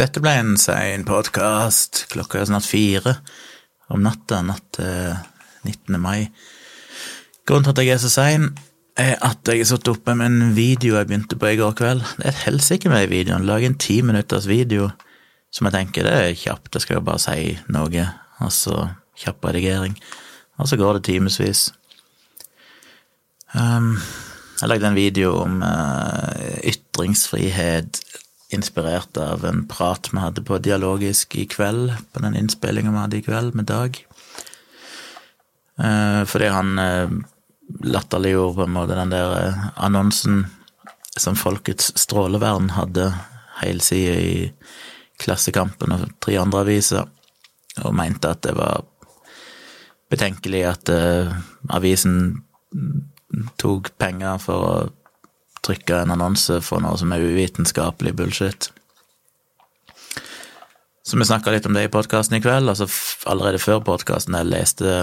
Dette ble en sein podkast. Klokka er snart fire om natta, natt til 19. mai. Grunnen til at jeg er så sein, er at jeg har satt oppe med en video jeg begynte på i går kveld. Det er et helsike med videoen. Lag en ti minutters video som jeg tenker det er kjapt, jeg skal jo bare si noe, og så kjapp redigering. Og så går det timevis. Um, jeg lagde en video om uh, ytringsfrihet inspirert av en prat vi hadde på Dialogisk i kveld, på den innspillinga vi hadde i kveld med Dag. Uh, fordi han uh, latterliggjorde på en måte den der uh, annonsen som Folkets Strålevern hadde helside i Klassekampen og tre andre aviser, og mente at det var betenkelig at avisen tok penger for å trykke en annonse for noe som er uvitenskapelig bullshit. Så vi snakka litt om det i podkasten i kveld. altså Allerede før podkasten jeg leste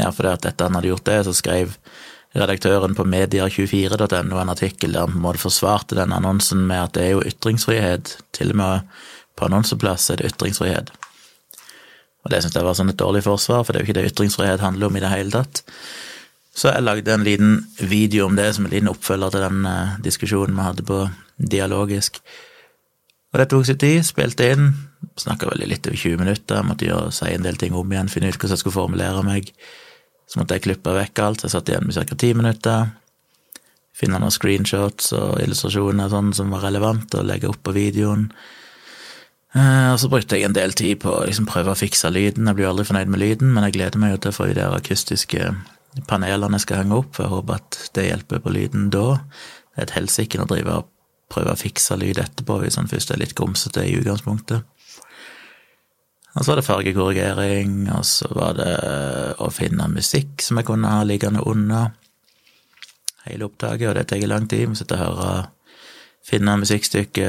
Ja, fordi at dette han hadde gjort det, så skrev redaktøren på medier24.no en artikkel der han på en måte forsvarte den annonsen med at det er jo ytringsfrihet. Til og med på annonseplass er det ytringsfrihet. Og det syns jeg var sånn et dårlig forsvar, for det er jo ikke det ytringsfrihet handler om i det hele tatt. Så jeg lagde en liten video om det som en liten oppfølger til den uh, diskusjonen vi hadde på Dialogisk. Og det tok sin tid, spilte inn, snakka veldig litt over 20 minutter, jeg måtte gjøre, si en del ting om igjen, finne ut hvordan jeg skulle formulere meg. Så måtte jeg klippe vekk alt, jeg satt igjen med ca. ti minutter. Finne noen screenshots og illustrasjoner sånn som var relevant, og legge opp på videoen. Uh, og så brukte jeg en del tid på å liksom, prøve å fikse lyden. Jeg blir aldri fornøyd med lyden, men jeg gleder meg jo til å få de der akustiske panelene skal henge opp. Jeg håper at det hjelper på lyden da. Det er et helsike å drive og prøve å fikse lyd etterpå hvis han først er litt grumsete i utgangspunktet. Og så var det fargekorrigering, og så var det å finne musikk som jeg kunne ha liggende under hele opptaket, og det tar lang tid. Vi sitter og hører finne musikkstykke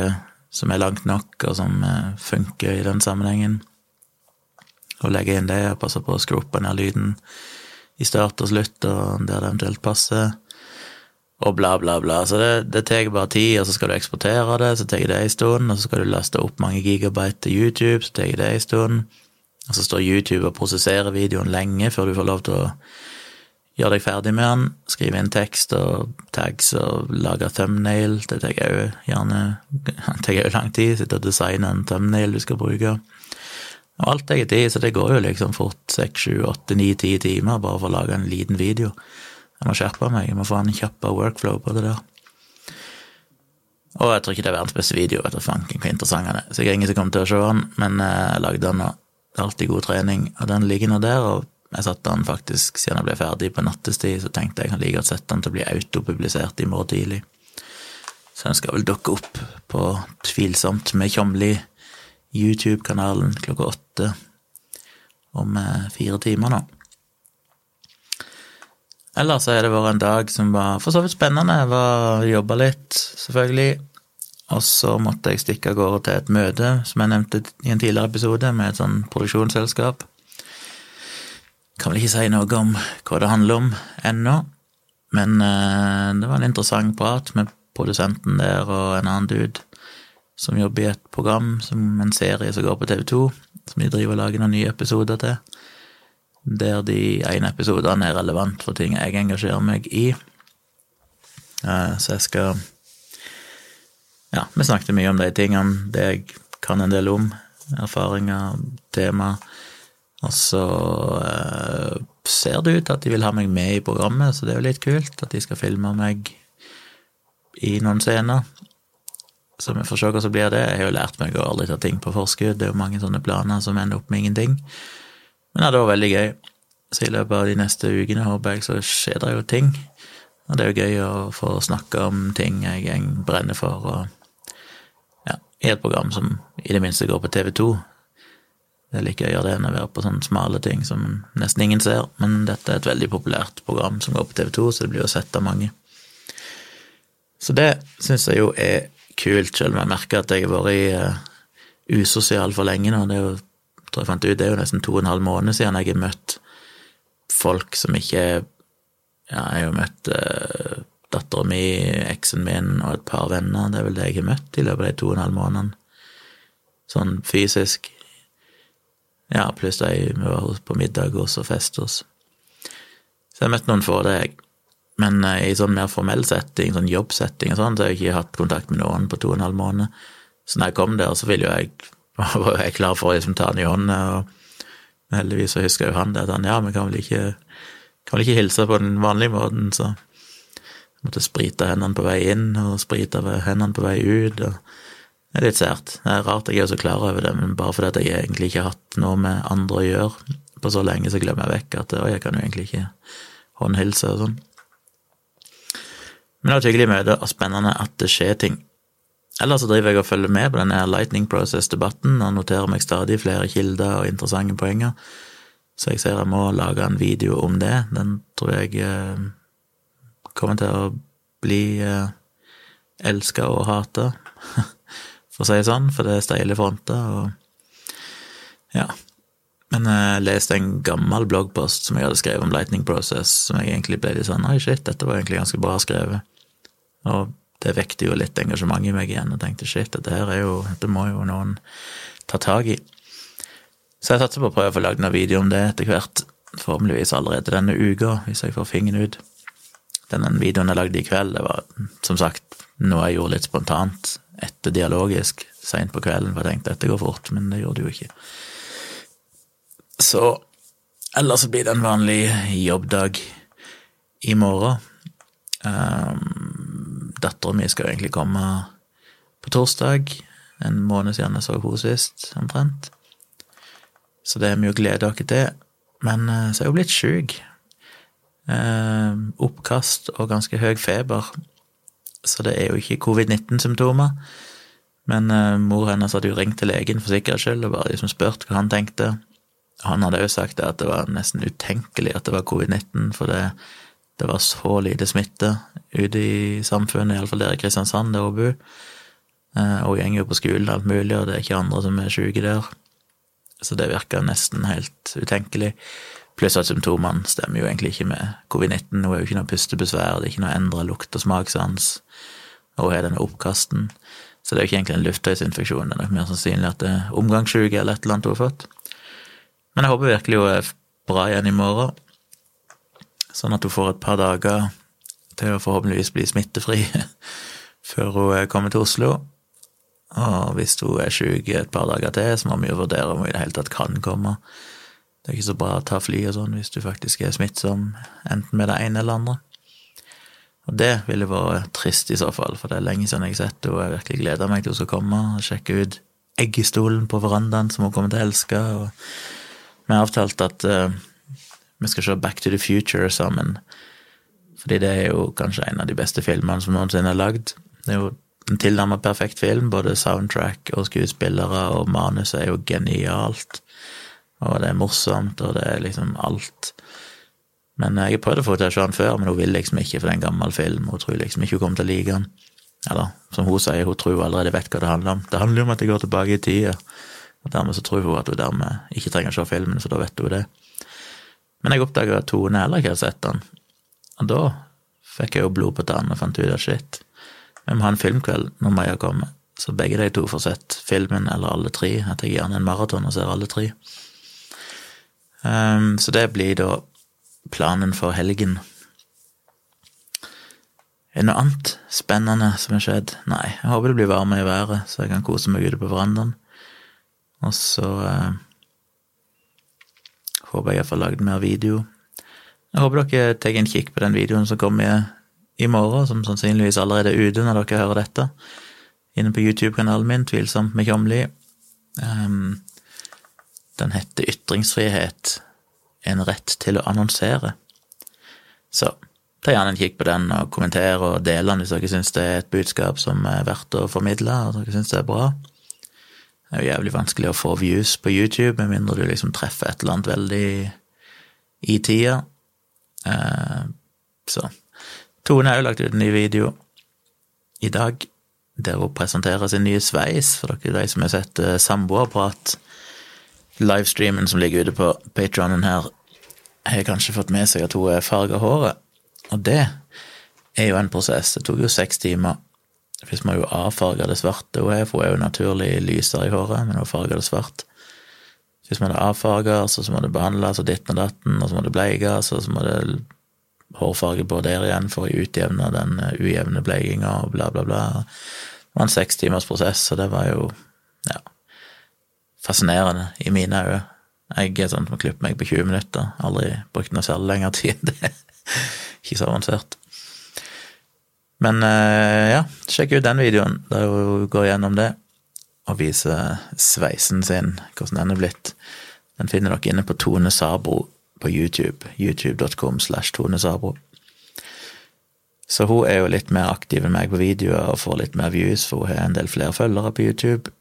som er langt nok, og som eh, funker i den sammenhengen, og legge inn det, og passe på å skru opp ned lyden i start og slutt, og der det eventuelt passer, og bla, bla, bla. Så det, det tar bare tid, og så skal du eksportere det, så tar det en stund, og så skal du laste opp mange gigabyte til YouTube, så tar det en stund, og så står YouTube og prosesserer videoen lenge før du får lov til å gjøre deg ferdig med den, skrive inn tekst og tags og lage thumbnail, det tar òg gjerne det tar lang tid, sitte og designe en thumbnail du skal bruke. Og alt tar tid, så det går jo liksom fort seks, sju, åtte, ni, ti timer bare for å lage en liten video. Jeg må skjerpe meg, jeg må få en kjappere workflow på det der. Og jeg tror ikke det er verdens beste video, vet du fanken hvor interessant den er. Sikkert ingen som kommer til å se den, men eh, jeg lagde den, og det er alltid god trening. Og den ligger nå der, og jeg satte den faktisk siden jeg ble ferdig på nattestid, så tenkte jeg jeg like godt sette den til å bli autopublisert i morgen tidlig. Så den skal vel dukke opp på Tvilsomt med Tjomli YouTube-kanalen klokka åtte om eh, fire timer nå. Ellers har det vært en dag som var for så vidt spennende. Jeg var jobba litt, selvfølgelig. Og så måtte jeg stikke av gårde til et møte, som jeg nevnte i en tidligere episode, med et sånn produksjonsselskap. Kan vel ikke si noe om hva det handler om ennå, men eh, det var en interessant prat med produsenten der og en annen dude som jobber i et program, som en serie som går på TV2, som de driver og lager noen nye episoder til. Der de ene episodene er relevant for ting jeg engasjerer meg i. Eh, så jeg skal Ja, vi snakket mye om de tingene, det jeg kan en del om. Erfaringer, tema. Og så eh, ser det ut at de vil ha meg med i programmet, så det er jo litt kult at de skal filme meg i noen scener. Så vi får se hva som blir det. Jeg har jo lært meg å aldri ta ting på forskudd. Det er jo mange sånne planer som ender opp med ingenting. Men ja, det var veldig gøy. Så i løpet av de neste ukene, håper jeg, så skjer det jo ting. Og det er jo gøy å få snakke om ting jeg brenner for, og ja, i et program som i det minste går på TV2. Det er like gøy å gjøre det enn å være på sånne smale ting som nesten ingen ser, men dette er et veldig populært program som går på TV2, så det blir jo sett av mange. Så det syns jeg jo er kult, selv om jeg merker at jeg har vært uh, usosial for lenge nå. Det er jo, tror jeg fant ut, det er jo nesten to og en halv måned siden jeg har møtt folk som ikke Ja, jeg har jo møtt uh, dattera mi, eksen min og et par venner. Det er vel det jeg har møtt i løpet av de to og en halv månedene. sånn fysisk. Ja, pluss de vi var på middag hos og fest hos. Så jeg har møtt noen få, det, jeg. Men uh, i sånn mer formell setting, sånn jobbsetting og sånn, så har jeg ikke hatt kontakt med noen på to og en halv måned. Så når jeg kom der, så ville jo jeg, var jeg klar for å liksom, ta han i hånda, og heldigvis så husker jo han det, at han ja, vi kan vel ikke, kan vel ikke hilse på den vanlige måten, så jeg måtte sprite hendene på vei inn og sprite hendene på vei ut. og Det er litt sært. Det er rart jeg er så klar over det, men bare fordi jeg egentlig ikke har hatt noe med andre å gjøre på så lenge, så glemmer jeg vekk at jeg kan jo egentlig ikke håndhilse og sånn. Men det var et hyggelig møte og spennende at det skjer ting. Ellers så driver jeg og følger med på denne Lightning Process-debatten og noterer meg stadig flere kilder og interessante poenger, så jeg ser jeg må lage en video om det. Den tror jeg eh, kommer til å bli eh, elska og hata, for å si det sånn, for det er steile fronter, og ja. Men jeg leste en gammel bloggpost som jeg hadde skrevet om Lightning Process, som jeg egentlig ble litt sånn Oi, shit, dette var egentlig ganske bra skrevet. Og det vekket jo litt engasjement i meg igjen, og tenkte shit, dette her er jo Dette må jo noen ta tak i. Så jeg satser på å prøve å få lagd noen video om det etter hvert, forhåpentligvis allerede denne uka, hvis jeg får fingeren ut. Denne videoen jeg lagde i kveld, det var som sagt noe jeg gjorde litt spontant, etter dialogisk, seint på kvelden, for jeg tenkte dette går fort, men det gjorde det jo ikke. Så ellers så blir det en vanlig jobbdag i morgen. Um, Dattera mi skal egentlig komme på torsdag, en måned siden jeg så henne sist, omtrent. Så det er mye å glede oss til. Men eh, så er hun blitt sjuk. Eh, oppkast og ganske høy feber. Så det er jo ikke covid-19-symptomer. Men eh, mor hennes hadde jo ringt til legen for sikkerhets skyld og bare liksom spurt hva han tenkte. Han hadde jo sagt at det var nesten utenkelig at det var covid-19, for det, det, var så lite smitte ute i samfunnet, iallfall der i Kristiansand, der hun bor. Eh, og hun går jo på skolen alt mulig, og det er ikke andre som er syke der. Så det virka nesten helt utenkelig. Pluss at symptomene stemmer jo egentlig ikke med covid-19. Hun har jo ikke noe pustebesvær, det er ikke noe endra lukt- og smakssans, og hun har denne oppkasten. Så det er jo ikke egentlig en luftveisinfeksjon, det er nok mer sannsynlig at det er omgangssyke eller et eller annet hun har fått. Men jeg håper virkelig hun er bra igjen i morgen, sånn at hun får et par dager til å forhåpentligvis bli smittefri før hun kommer til Oslo. Og hvis hun er syk et par dager til, så må vi jo vurdere om hun i det hele tatt kan komme. Det er ikke så bra å ta fly og sånn hvis du faktisk er smittsom, enten med det ene eller andre. Og det ville vært trist i så fall, for det er lenge siden jeg har sett henne, og jeg virkelig gleder meg til hun skal komme og sjekke ut eggestolen på verandaen som hun kommer til å elske. Og vi har avtalt at uh, vi skal se Back to the Future sammen, fordi det er jo kanskje en av de beste filmene som noensinne er lagd. Det er jo en tilnærmet perfekt film, både soundtrack og skuespillere, og manuset er jo genialt og det er morsomt, og det er liksom alt. Men jeg har prøvd å få til å se den før, men hun vil liksom ikke, for det er en gammel film. Hun tror liksom ikke hun kommer til å like den. Eller som hun sier, hun tror hun allerede vet hva det handler om. Det handler jo om at det går tilbake i tida. Og dermed så tror hun at hun dermed ikke trenger å se filmen, så da vet hun det. Men jeg oppdaga at Tone heller ikke har sett den. Og da fikk jeg jo blod på tann og fant ut at shit, vi må ha en filmkveld når Maja kommer. Så begge de to får sett filmen, eller alle tre. At jeg gjerne en maraton og ser alle tre. Um, så det blir da planen for helgen. Er det noe annet spennende som har skjedd? Nei, jeg håper det blir varme i været, så jeg kan kose meg ute på verandaen. Og så uh, håper jeg får lagd mer video. Jeg håper dere tar en kikk på den videoen som kommer i morgen, som sannsynligvis allerede er ute når dere hører dette. Inne på YouTube-kanalen min, Tvilsomt med Kjomli. Um, den heter Ytringsfrihet en rett til å annonsere. Så ta gjerne en kikk på den og kommenter og del den hvis dere syns det er et budskap som er verdt å formidle, og dere syns det er bra. Det er jo jævlig vanskelig å få views på YouTube, med mindre du liksom treffer et eller annet veldig i tida. Eh, så Tone har jo lagt ut en ny video i dag der hun presenterer sin nye sveis, for dere de som har sett uh, Samboerprat livestreamen som ligger ute på patronen her, har kanskje fått med seg at hun er farga håret. Og det er jo en prosess. Det tok jo seks timer Hvis man jo avfarger det svarte hun er, for hun er jo naturlig lysere i håret, men hun farger det svart. Hvis man det avfarger, så, må det behandles og ditten og datten, og så må det bleikes, og så må det hårfarge på der igjen for å utjevne den ujevne bleikinga og bla, bla, bla. Det var en seks timers prosess, og det var jo ja, fascinerende i mine øyne. Jeg er sånn som klipper meg på 20 minutter. Aldri brukt noe særlig lengre tid. Det er ikke så avansert. Men eh, ja, sjekk ut den videoen der hun går gjennom det og viser sveisen sin, hvordan den er blitt. Den finner dere inne på Tone Sabro på YouTube. YouTube.com slash Tone Sabro. Så hun er jo litt mer aktiv enn meg på videoer og får litt mer views, for hun har en del flere følgere på YouTube.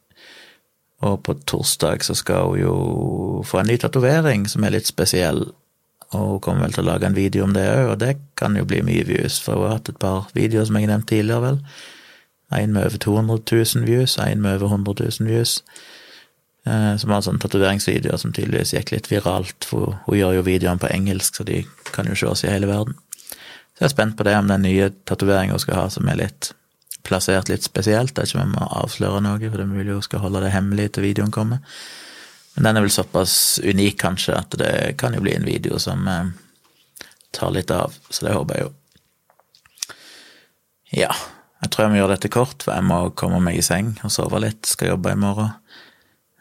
Og på torsdag så skal hun jo få en ny tatovering som er litt spesiell. Og hun kommer vel til å lage en video om det òg, og det kan jo bli mye views, for hun har hatt et par videoer som jeg har nevnt tidligere, vel. En med over 200 000 views, en med over 100 000 views. Eh, som har sånne tatoveringsvideoer som tydeligvis gikk litt viralt, for hun gjør jo videoene på engelsk, så de kan jo ses i hele verden. Så jeg er spent på det, om den nye tatoveringa hun skal ha, som er litt plassert litt spesielt. Det er ikke vi må avsløre noe, for det er mulig hun skal holde det hemmelig til videoen kommer. Men den er vel såpass unik, kanskje, at det kan jo bli en video som eh, tar litt av. Så det håper jeg jo. Ja, jeg tror jeg må gjøre dette kort, for jeg må komme meg i seng og sove litt. Skal jobbe i morgen.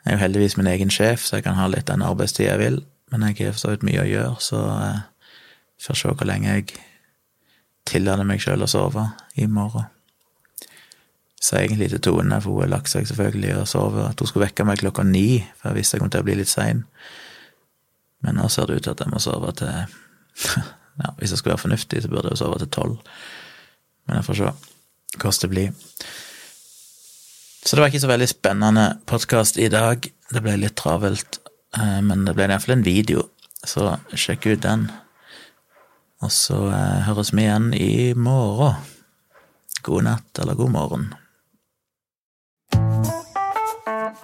Jeg er jo heldigvis min egen sjef, så jeg kan ha litt den arbeidstida jeg vil. Men jeg har for mye å gjøre, så eh, får se hvor lenge jeg tillater meg sjøl å sove i morgen sa egentlig til Tone, for hun har lagt seg selvfølgelig og sovet, at hun skulle vekke meg klokka ni, for jeg visste jeg kom til å bli litt sein. Men nå ser det ut til at jeg må sove til ja, Hvis jeg skulle være fornuftig, så burde jeg sove til tolv. Men jeg får se hvordan det blir. Så det var ikke så veldig spennende podkast i dag. Det ble litt travelt, eh, men det ble iallfall en video, så sjekk ut den. Og så eh, høres vi igjen i morgen. God natt eller god morgen.